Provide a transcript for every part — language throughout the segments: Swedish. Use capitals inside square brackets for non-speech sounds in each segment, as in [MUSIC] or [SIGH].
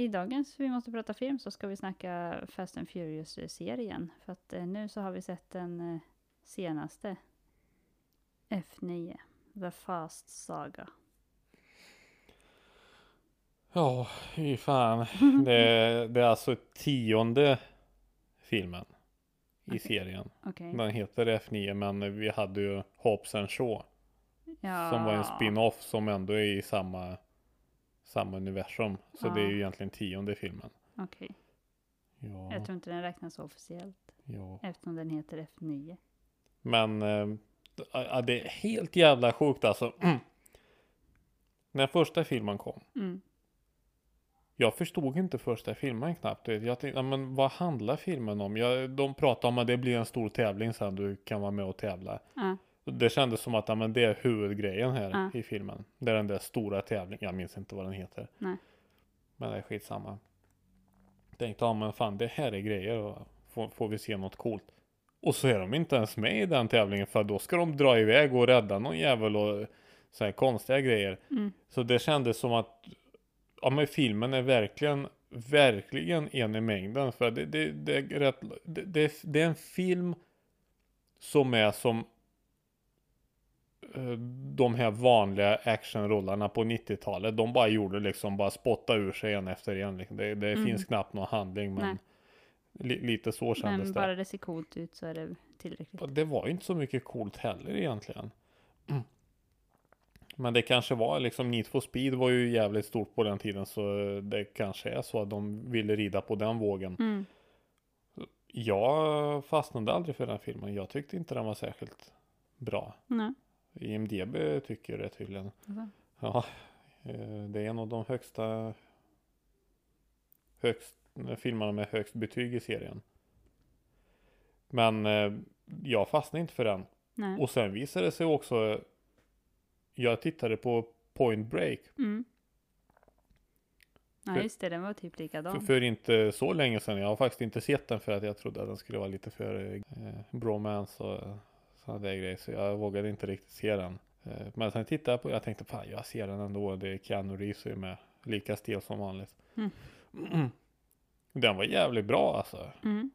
I dagens Vi måste prata film så ska vi snacka Fast and Furious-serien. För att eh, nu så har vi sett den eh, senaste. F9. The Fast Saga. Ja, fy fan. [LAUGHS] Det, det är alltså tionde filmen i Okej. serien. Okej. Den heter F9 men vi hade ju Hobbs and Shaw Ja. som var en spin-off som ändå är i samma, samma universum. Så det är ju egentligen tionde filmen. Okej. Ja, Jag tror inte den räknas officiellt. ja. Eftersom den heter F9. Men ja, det är helt jävla sjukt alltså. [CLEARS THROAT] När första filmen kom. Mm. Jag förstod inte första filmen knappt. Jag tänkte, ja, men vad handlar filmen om? Jag, de pratar om att det blir en stor tävling sen du kan vara med och tävla. Ja. Det kändes som att ja, men det är huvudgrejen här Ja. i filmen. Det är den där stora tävlingen. Jag minns inte vad den heter. Nej. Men det är skitsamma. Tänkte, ja men fan det här är grejer. Och får, får vi se något coolt. Och så är de inte ens med i den tävlingen. För då ska de dra iväg och rädda någon jävel och så här konstiga grejer. Mm. Så det kändes som att ja men filmen är verkligen verkligen en i mängden för det, det, det, är rätt, det, det, det är en film som är som de här vanliga actionrollarna på 90-talet. De bara gjorde liksom bara spotta ur sig en efter en. Liksom. Det, det Mm. finns knappt någon handling men li, lite så kändes Men det. bara det ser coolt ut så är det tillräckligt. Det var ju inte så mycket coolt heller egentligen. Mm. [CLEARS THROAT] Men det kanske var liksom Need for Speed var ju jävligt stort på den tiden så det kanske är så att de ville rida på den vågen. Mm. Jag fastnade aldrig för den filmen. Jag tyckte inte den var särskilt bra. Nej. IMDB tycker det tydligen. Alltså. Ja, eh, det är en av de högsta högst, filmerna med högst betyg i serien. Men eh, jag fastnade inte för den. Nej. Och sen visade det sig också Jag tittade på Point Break Mm. Ja För- just det, den var typ för, likadan. för inte så länge sedan. Jag har faktiskt inte sett den för att jag trodde att den skulle vara lite för eh, bromance och sådana där grejer. Så jag vågade inte riktigt se den. Eh, men sen tittade jag på Jag tänkte fan jag ser den ändå. Det är Keanu Reeves är med. Lika stel som vanligt. Mm. [CLEARS THROAT] Den var jävligt bra alltså. Mm.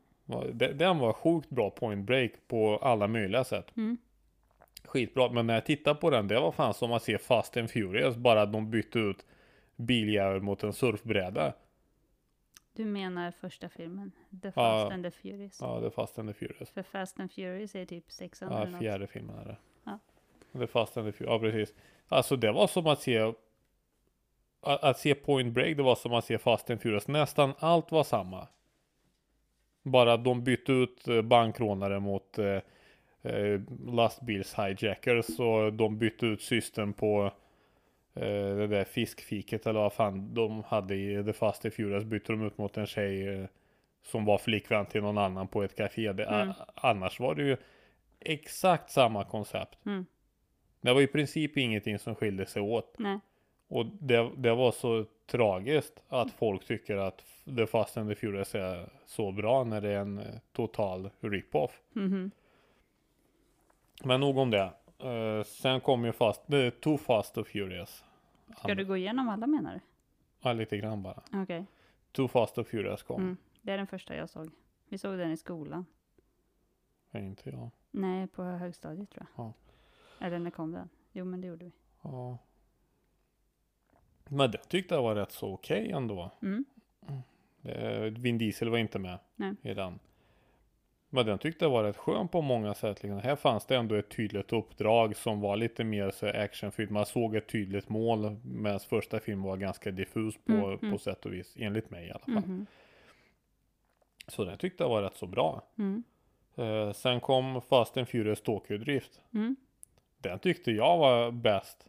Den var sjukt bra Point Break på alla möjliga sätt. Mm. Skitbra, men när jag tittar på den, det var fan som att se Fast and Furious, bara att de bytte ut biljävel mot en surfbräda. Du menar första filmen? The Fast Ja. and the Furious? Ja, är Fast and the Furious. För Fast and Furious är typ sexan Ja, eller något. fjärde filmen är det. Ja. Är Fast and the Furious, ja precis. Alltså det var som att se att, att se Point Break, det var som att se Fast and Furious. Nästan allt var samma. Bara att de bytte ut eh, bankrånare mot eh, eh, lastbils-hijackers och de bytte ut system på det där fiskfiket eller vad fan de hade i The Fast and Furious bytte de ut mot en tjej eh, som var flickvän till någon annan på ett café. Det, Mm. Annars var det ju exakt samma koncept. Mm. Det var i princip ingenting som skilde sig åt. Nej. Och det, det var så tragiskt att folk tycker att The Fast and the Furious är så bra när det är en eh, total rip-off. Mhm. Men nog om det. Eh, sen kom ju fast, är Too Fast och Furious. Ska du gå igenom alla menar du? Ja, lite grann bara. Okej. Too Fast och Furious kom. Mm. Det är den första jag såg. Vi såg den i skolan. Ja, Inte jag. Nej, på högstadiet tror jag. Ja. Eller när kom den? Jo, men det gjorde vi. Ja. Men det tyckte jag var rätt så okej ändå. Mm. Eh, Vin Diesel var inte med Nej. i den. Men den tyckte jag var rätt skön på många sätt. Liksom. Här fanns det ändå ett tydligt uppdrag som var lite mer så actionfyllt. Man såg ett tydligt mål. Medan första filmen var ganska diffus på, Mm, mm. på sätt och vis. Enligt mig i alla fall. Mhm. Så den tyckte jag var rätt så bra. Mm. Eh, sen kom Fast and Furious Tokyo Drift. Mm. Den tyckte jag var bäst.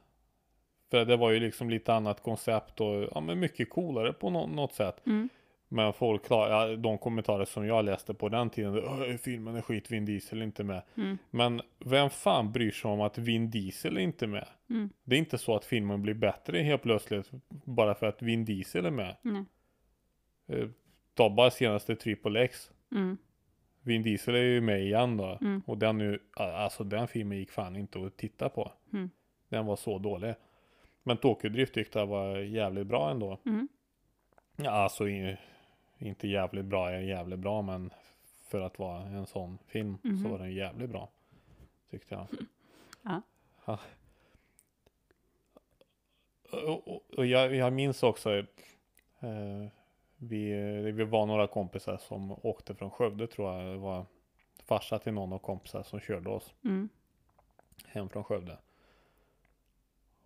För det var ju liksom lite annat koncept och ja, men mycket coolare på nå- något sätt. Mm. Men folk, klar, ja, de kommentarer som jag läste på den tiden, "Åh, filmen är skit, Vin Diesel är inte med. Mm. Men vem fan bryr sig om att Vin Diesel är inte med? Mm. Det är inte så att filmen blir bättre helt plötsligt bara för att Vin Diesel är med. Eh, Ta bara senaste Triple X. Mm. Vin Diesel är ju med igen då. Mm. Och den, nu, alltså den filmen gick fan inte att titta på. Mm. Den var så dålig. Men Tokyo Drift tyckte jag var jävligt bra ändå. Mm. Ja, alltså inte jävligt bra är jävligt bra, men för att vara en sån film så Mhm. var den jävligt bra. Tyckte jag. [LAUGHS] Ja. Ja. Och, och, och jag, jag minns också, eh, vi, vi var några kompisar som åkte från Skövde tror jag. Det var farsa till någon av kompisar som körde oss Mm. hem från Skövde.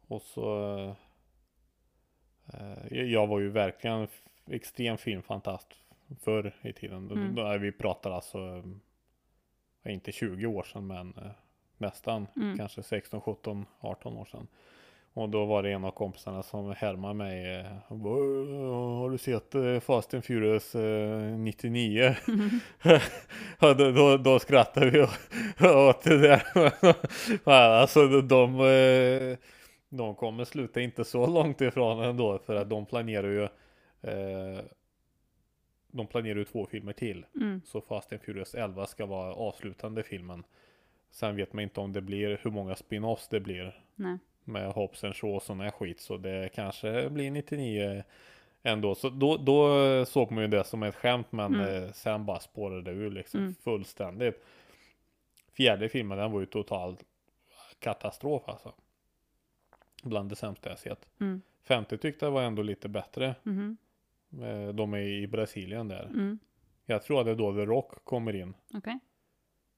Och så eh, jag var ju verkligen extrem filmfantast förr i tiden. Mm. Då, vi pratar alltså eh, inte 20 år sedan men eh, nästan Mm. kanske 16, 17, 18 år sedan. Och då var det en av kompisarna som härmade mig. eh, och bara, "Åh, Har du sett Fast and Furious eh, 99? ja, [LAUGHS] [LAUGHS] då, då, då skrattade vi åt- det där. [LAUGHS] Alltså de, de kommer sluta inte så långt ifrån ändå. För att de planerar ju eh, De planerar ju två filmer till. Mm. Så Fast and Furious 11 ska vara avslutande filmen. Sen vet man inte om det blir hur många spin-offs det blir Nej. med Hobbs and Shaw och sån här skit. Så det kanske blir 99 ändå. Så då, då såg man ju det som ett skämt men Mm. eh, sen bara spårade det ur liksom Mm. fullständigt. Fjärde filmen den var ju total katastrof alltså. Bland det sämsta jag sett. Mm. Femte tyckte jag var ändå lite bättre. Mhm. Eh, De är i Brasilien där. Mm. Jag tror att det är då The Rock kommer in. Okej.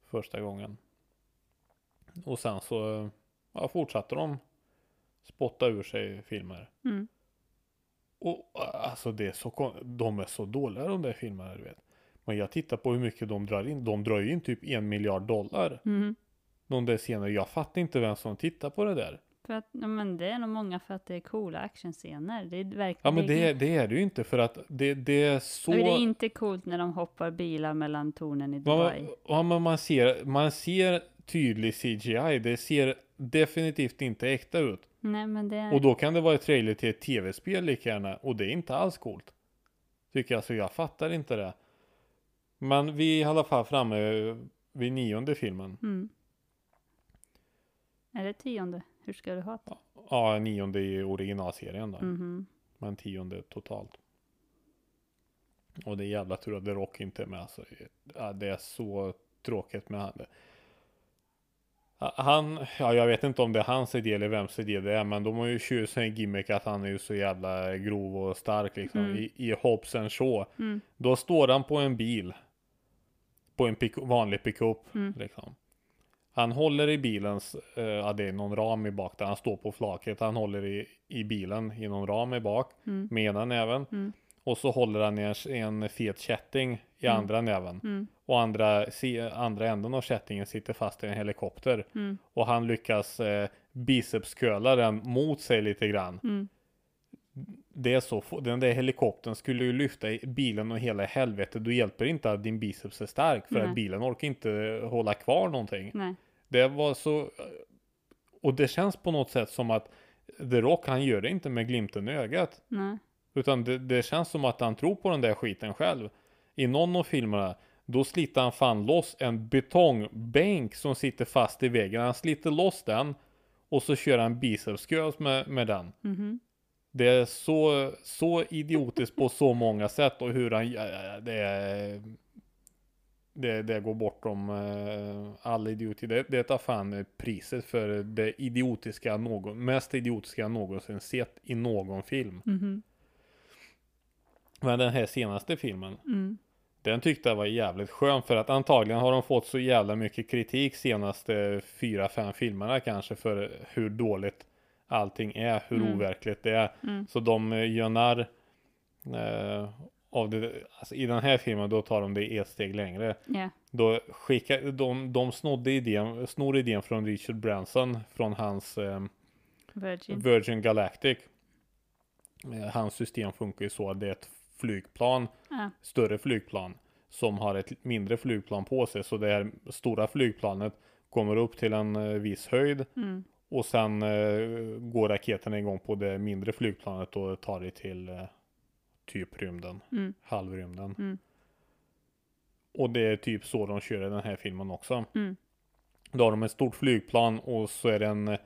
första gången. Och sen så ja, fortsatte de spotta ur sig filmer. Mm. Och alltså det är så de är så dåliga de där filmerna du vet. Men jag tittar på hur mycket de drar in. De drar ju in typ en miljard dollar. Mhm. De där scenerna. Jag fattar inte vem som tittar på det där. För att, ja, men det är nog många för att det är coola actionscener. Det är verkligen... Ja men det, det är det ju inte för att det, det är så... Men det är inte coolt när de hoppar bilar mellan tornen i Dubai. Ja, ja, men man ser, man ser tydlig CGI. Det ser definitivt inte äkta ut. Nej, men det är... Och då kan det vara ett trailer till ett tv-spel lika gärna. Och det är inte alls coolt. Tycker jag, så jag fattar inte det. Men vi är i alla fall framme vid nionde filmen. Mm. Är det tionde? Hur ska du ha det? Ja, nionde i originalserien då. Mhm. Men tionde totalt. Och det är jävla tur att The Rock inte är med. Alltså, det är så tråkigt med han. Han, ja jag vet inte om det är hans idé eller vems idé det är. Men de har ju sig en gimmick att han är ju så jävla grov och stark liksom. Mm. I, I Hobbs and Shaw. Mm. Då står han på en bil. På en pick, vanlig pickup. Mm. Liksom. Han håller i bilens, eh, ja det är någon ram i bak där han står på flaket. Han håller i, i bilen i någon ram i bak. Mm. Med ena näven. Mm. Och så håller han i en, en fet kätting i Mm. andra näven. Mm. Och andra, se, andra änden av kättingen sitter fast i en helikopter. Mm. Och han lyckas eh, bicepscurla den mot sig lite grann. Mm. Det är så, den där helikoptern skulle ju lyfta bilen och hela helvetet. Då hjälper inte att din biceps är stark. För Nej. att bilen orkar inte hålla kvar någonting. Nej. Det var så... Och det känns på något sätt som att The Rock, han gör det inte med glimten i ögat. Nej. Utan det, det känns som att han tror på den där skiten själv. I någon av filmerna, då sliter han fan loss en betongbänk som sitter fast i väggen. Han sliter loss den och så kör han bicepscurls med, med den. Mhm. Det är så, så idiotiskt på så många sätt och hur han, det är, det, det går bortom uh, all idioti. Det, det tar fan priset för det idiotiska, någon, mest idiotiska jag någonsin sett i någon film. Mhm. Men den här senaste filmen, Mm. den tyckte jag var jävligt skön för att antagligen har de fått så jävla mycket kritik senaste fyra, fem filmerna kanske för hur dåligt allting är, hur Mm. overkligt det är. Mm. Så de eh, gör narr eh, av det. Alltså, I den här filmen då tar de det ett steg längre. Ja. Då skickar, de, de snodde idén, snor idén från Richard Branson från hans eh, Virgin. Virgin Galactic. Eh, Hans system funkar ju så att det är ett flygplan, Ja. större flygplan, som har ett mindre flygplan på sig. Så det här stora flygplanet kommer upp till en eh, viss höjd Mm. Och sen eh, går raketen igång på det mindre flygplanet och tar det till eh, typ rymden, Mm. halvrymden. Mm. Och det är typ så de kör i den här filmen också. Mm. Då har de ett stort flygplan och så är det en,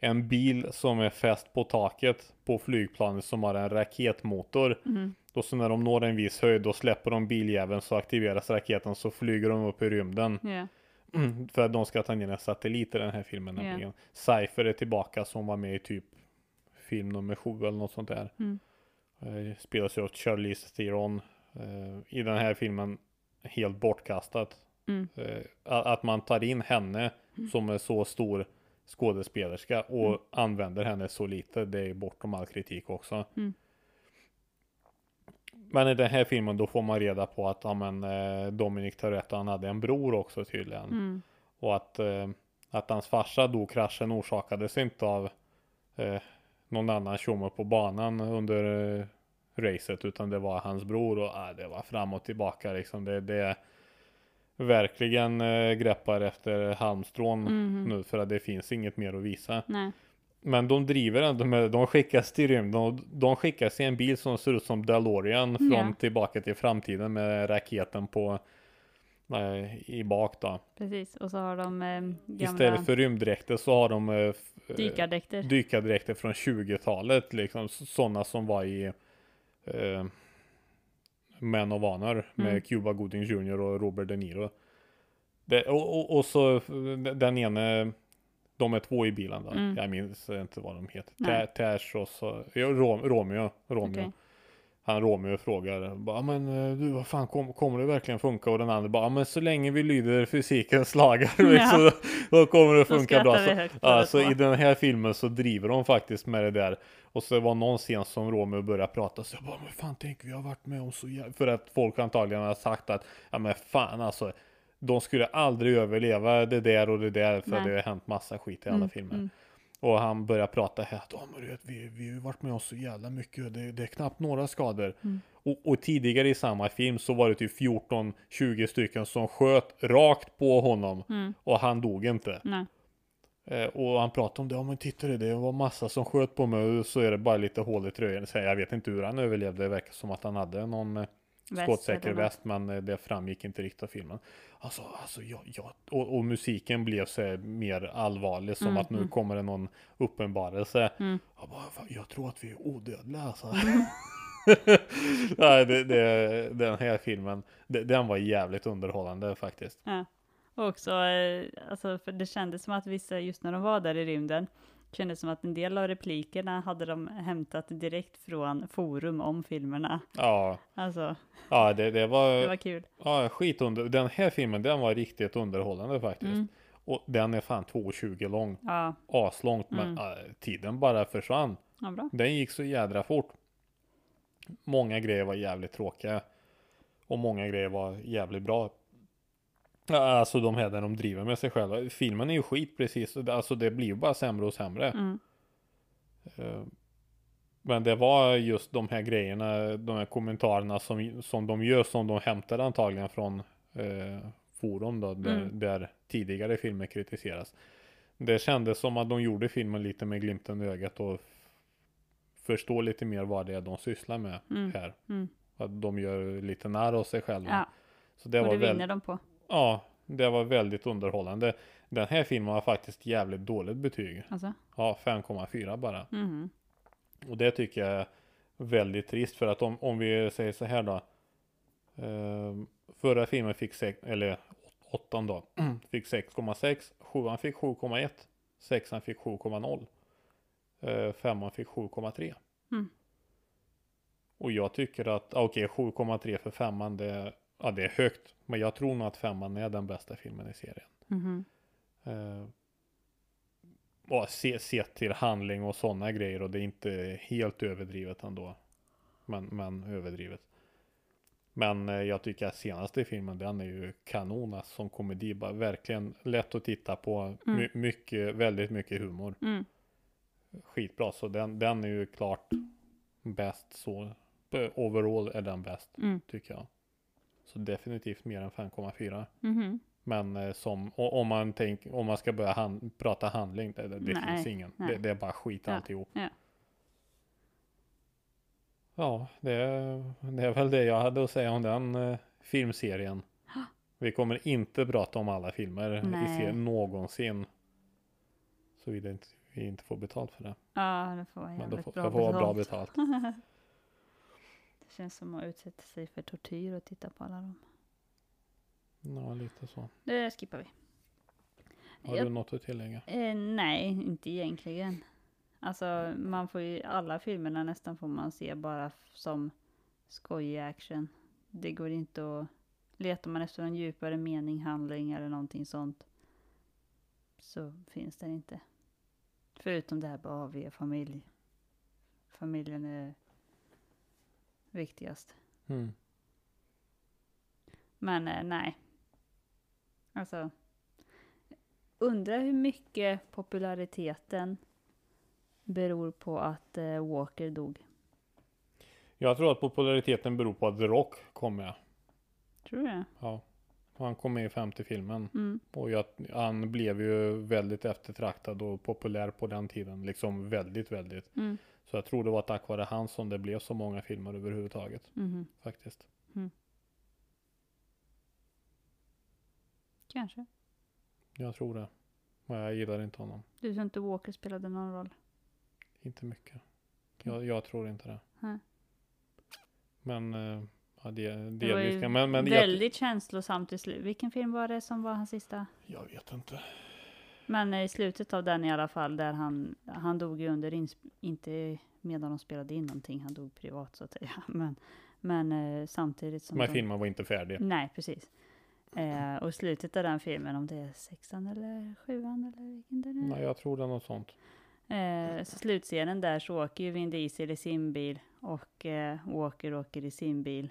en bil som är fäst på taket på flygplanet som har en raketmotor. Mm. Och så när de når en viss höjd då släpper de biljäveln så aktiveras raketen så flyger de upp i rymden. Ja. För att de ska ta ner en satellit i den här filmen Ja. nämligen. Cypher är tillbaka som var med i typ film nummer sju eller något sånt där. Mm. Eh, Spelas ju av Charlize Theron. Eh, I den här filmen helt bortkastat. Mm. Eh, Att man tar in henne som är så stor skådespelerska och Mm. använder henne så lite. Det är bortom all kritik också. Mm. Men i den här filmen då får man reda på att ja, men, eh, Dominic Toretto han hade en bror också tydligen. Mm. Och att, eh, att hans farsa dog kraschen orsakades inte av eh, någon annan tjomme på banan under eh, racet utan det var hans bror och eh, det var fram och tillbaka liksom. Det, det verkligen eh, greppar efter halmstrån Mhm. nu för att det finns inget mer att visa. Nej. Men de driver ändå med, de skickas till rymden och de skickas i en bil som ser ut som DeLorean från tillbaka till framtiden med raketen på eh, i bak då. Precis. Och så har de eh, gamla Istället för rymddräkter så har de eh, eh, dykardräkter. dykardräkter från 20-talet liksom sådana som var i eh, Men of Honor med Mm. Cuba Gooding Jr och Robert De Niro. Det, och, och, och så eh, den ene de är två i bilen då. Mm. Jag minns inte vad de heter. Tash och så ja, Rom, Romeo. Romeo. Okej. Han Romeo frågar bara, men eh, du vad fan kom, kommer det verkligen funka? Och den andra bara, "Ja, men så länge vi lyder fysikens lagar liksom, [LAUGHS] då kommer det funka bra. Så, ja, så två. i den här filmen så driver de faktiskt med det där. Och så var någon scen som Romeo började prata så jag bara, men fan tänk vi har varit med om så jävla... För att folk antagligen har sagt att, ja men fan alltså. De skulle aldrig överleva det där och det där för Nej. det har hänt massa skit i alla Mm, filmer. mm. Och han börjar prata här att "Ja, men du vet, vi, vi har varit med om så jävla mycket. Det, det är knappt några skador. Mm. Och, och tidigare i samma film så var det typ 14-20 stycken som sköt rakt på honom. Mm. Och han dog inte. Nej. Eh, och han pratade om det. Ja men titta det, det var massa som sköt på mig. Och så är det bara lite hål i tröjan. Så jag vet inte hur han överlevde. Det verkar som att han hade någon eh, skottsäker väst. Men eh, det framgick inte riktigt av filmen. Alltså, alltså ja, ja. Och, och musiken blev så mer allvarlig. Som Mm, att nu mm. kommer det någon uppenbarelse. Mm. Jag, bara, "Fan, jag tror att vi är odödliga alltså. [LAUGHS] Nej, det, det, den här filmen, det, den var jävligt underhållande faktiskt. Ja. Och också, eh, alltså, för det kändes som att vissa, just när de var där i rymden, kändes som att en del av replikerna hade de hämtat direkt från forum om filmerna. Ja, Alltså, ja det, det var, det var kul. ja, skit under, den här filmen den var riktigt underhållande faktiskt. Mm. Och den är fan 2,20 lång, Ja, aslångt, men Mm. ja, tiden bara försvann. ja, bra. Den gick så jädra fort. Många grejer var jävligt tråkiga. Och många grejer var jävligt bra. Ja, Alltså de här där de driver med sig själva. Filmen är ju skit precis. Alltså det blir ju bara sämre och sämre. Mm. Eh, Men det var just de här grejerna, de här kommentarerna som, som de gör, som de hämtar antagligen från eh, forum då, där, Mm. där tidigare filmer kritiseras. Det kändes som att de gjorde filmen lite med glimten i ögat och f- förstå lite mer vad det är de sysslar med Mm. här. Mm. Att de gör lite när av sig själva. Ja, Så det och var det väl, vinner de på. Ja, det var väldigt underhållande. Den här filmen har faktiskt jävligt dåligt betyg. Alltså, Ja, 5,4 bara. mhm. Och det tycker jag är väldigt trist för att om, om vi säger så här då. Eh, förra filmen fick 6, eller åttan då, [CLEARS THROAT] fick 6,6. Sjuan fick 7,1. Sexan fick 7,0. Eh, femman fick 7,3. Mm. Och jag tycker att, okej 7,3 för femman det, ja, det är högt. Men jag tror nog att femman är den bästa filmen i serien. Mhm. Eh, och se, se till handling och sådana grejer och det är inte helt överdrivet ändå. Men, men överdrivet. Men eh, jag tycker att senaste filmen den är ju kanon alltså, som komedi. Bara verkligen lätt att titta på. My, Mm. mycket, väldigt mycket humor. Mm. Skitbra. Så den, den är ju klart bäst så. eh, Overall är den bäst Mm. tycker jag. Så definitivt mer än 5,4. Mhm. Men eh, som, om man tänk, om man ska börja han, prata handling, det, det, Nej, finns ingen. Det, det är bara skit Ja, alltihop. ja. Ja, det, är- det är väl det jag hade att säga om den eh, filmserien. Vi kommer inte prata om alla filmer i Nej. serien någonsin. Såvida vi inte får betalt för det. Ja, det får vara Men då får, bra får vara bra betalt. [LAUGHS] känns som att utsätta sig för tortyr och titta på alla dem. Ja, lite så. Det skippar vi. Har Jag- du något att tillägga? Eh, nej, inte egentligen. Alltså man får ju, alla filmerna nästan får man se bara som skojig action. Det går inte att, letar man efter en djupare mening, handling eller någonting sånt. Så finns det inte. Förutom det här vi är familj. Familjen är viktigast. Mm. Men eh, nej. Alltså. Undrar hur mycket populariteten beror på att eh, Walker dog. Jag tror att populariteten beror på att The Rock kom med. Tror du det? Ja. Han kom med i femte filmen. Mm. Och jag, han blev ju väldigt eftertraktad och populär på den tiden. Liksom väldigt, väldigt. Mm. Så jag tror det var tack vare han som det blev så många filmer överhuvudtaget. Mhm. Faktiskt. Kanske. Jag tror det. Men jag gillar inte honom. Du tror inte Walker spelade någon roll? Inte mycket. Jag, jag tror inte det. Nej. Men, eh, ja, det, Det var ju men, men jag, väldigt känslosamt i slutet. Vilken film var det som var hans sista? jag vet inte. Men i slutet av den i alla fall, där han, han dog ju under, inte medan de spelade in någonting, han dog privat så att säga. [LAUGHS] Men, men eh, samtidigt som Men de, filmen var inte färdig. Nej, precis. Eh, och slutet av den filmen, om det är sexan eller sjuan eller vilken det nu Nej, jag tror det är något sånt. Eh, så slutscenen där så åker ju Vin Diesel i sin bil och eh, Walker åker i sin bil.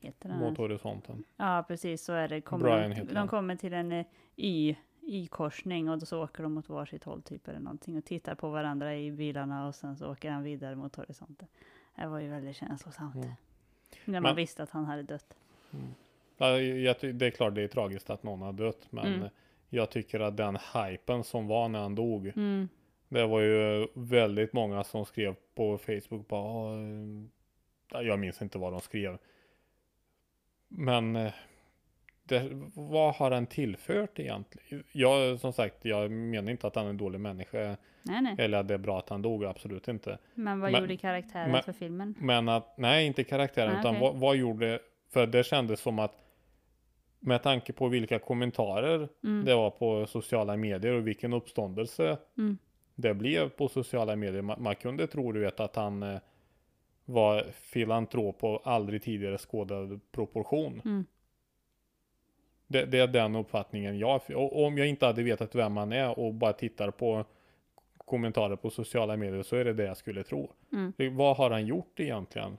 Heter den? Mot horisonten. Ja, precis så är det. Kommer Brian de, heter de kommer till en eh, Y, Y-korsning och då så åker de åt varsitt håll typ eller någonting och tittar på varandra i bilarna och sen så åker han vidare mot horisonten. Det var ju väldigt känslosamt. Mm. När man Men- visste att han hade dött. Ja, jag, ty- det är klart det är tragiskt att någon har dött. Men Mm. jag tycker att den hypen som var när han dog. Mm. Det var ju väldigt många som skrev på Facebook. Bara, "Ah, jag minns inte vad de skrev. Men eh, det, vad har han tillfört egentligen? Jag, som sagt, jag menar inte att han är en dålig människa. Nej, nej. Eller att det är bra att han dog, absolut inte. Men vad Men- gjorde karaktären men- för filmen? Men att, nej inte karaktären, Ah, utan okej. vad, vad gjorde, för det kändes som att med tanke på vilka kommentarer Mm. det var på sociala medier och vilken uppståndelse Mm. det blev på sociala medier. Man, man kunde tro du vet att han eh, var filantrop på aldrig tidigare skådad proportion. Mm. Det, det är den uppfattningen jag och om jag inte hade vetat vem han är och bara tittar på kommentarer på sociala medier så är det det jag skulle tro. Mm. Vad har han gjort egentligen?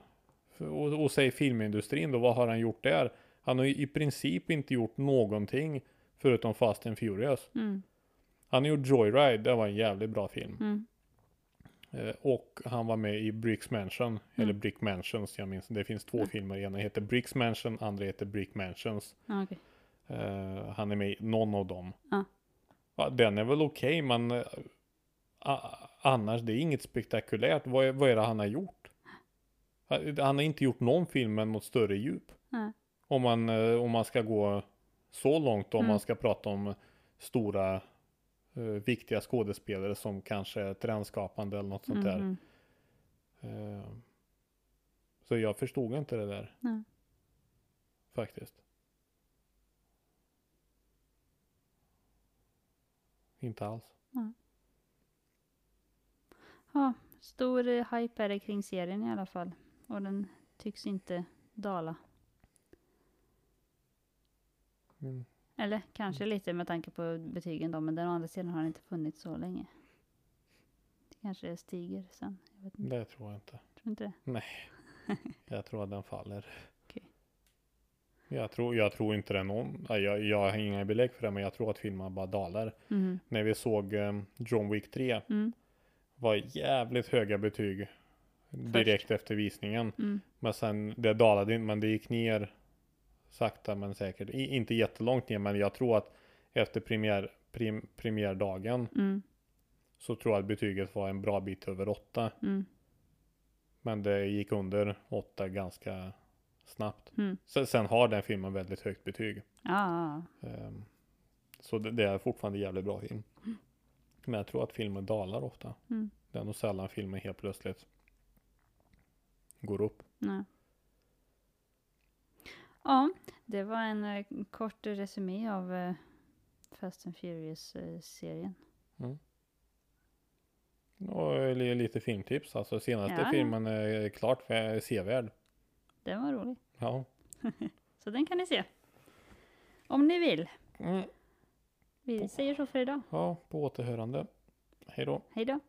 Och, och säg filmindustrin då, vad har han gjort där? Han har ju i princip inte gjort någonting förutom Fast and Furious. Mm. Han har gjort Joyride, det var en jävligt bra film. Mm. Eh, och han var med i Bricks Mansion, eller Brick Mansions, jag minns Det finns två Mm. filmer, ena heter Bricks Mansion, andra heter Brick Mansions. Ja, okej. Eh, han är med i någon av dem. Ja. Ja, den är väl okej, men eh, a- annars, det är inget spektakulärt. Vad är, vad är det han har gjort? Han han har inte gjort någon film med något större djup. Nej. Om man, eh, om man ska gå så långt, om Mm. man ska prata om stora viktiga skådespelare som kanske är trendskapande eller något sånt där. Mhm. Så jag förstod inte det där. Faktiskt. Inte alls. Ja, stor eh, hype är det kring serien i alla fall. Och den tycks inte dala. Mm. Eller kanske lite med tanke på betygen då, men den å andra sidan har den inte funnits så länge. Det kanske stiger sen. Jag vet inte. Det tror jag inte. Tror inte det? [LAUGHS] Jag tror att den faller. Jag, tror, jag tror inte det någon. ja, Jag, jag har inga belägg för det, men jag tror att filmen bara dalar. Mhm. När vi såg eh, John Wick 3 Mm. var jävligt höga betyg direkt efter visningen. Mm. Men sen, det dalade inte, men det gick ner sakta men säkert. I, inte jättelångt ner, men jag tror att efter premiär, prim, premiärdagen Mm. så tror jag att betyget var en bra bit över 8. Mm. Men det gick under 8 ganska snabbt. Mm. Sen, sen har den filmen väldigt högt betyg. Ja, Ehm, så det, det är fortfarande jävligt bra film. Men jag tror att filmen dalar ofta. Mm. Det är nog sällan filmen helt plötsligt går upp. Nej. Ja, det var en eh, kort resumé av eh, Fast and Furious-serien. Och li- lite filmtips. Alltså senaste Ja, filmen är klart för- sevärd. Den var rolig. Ja. [LAUGHS] Så den kan ni se. Om ni vill. Mm. Vi säger så för idag. ja, på återhörande. Hej då. Hej då.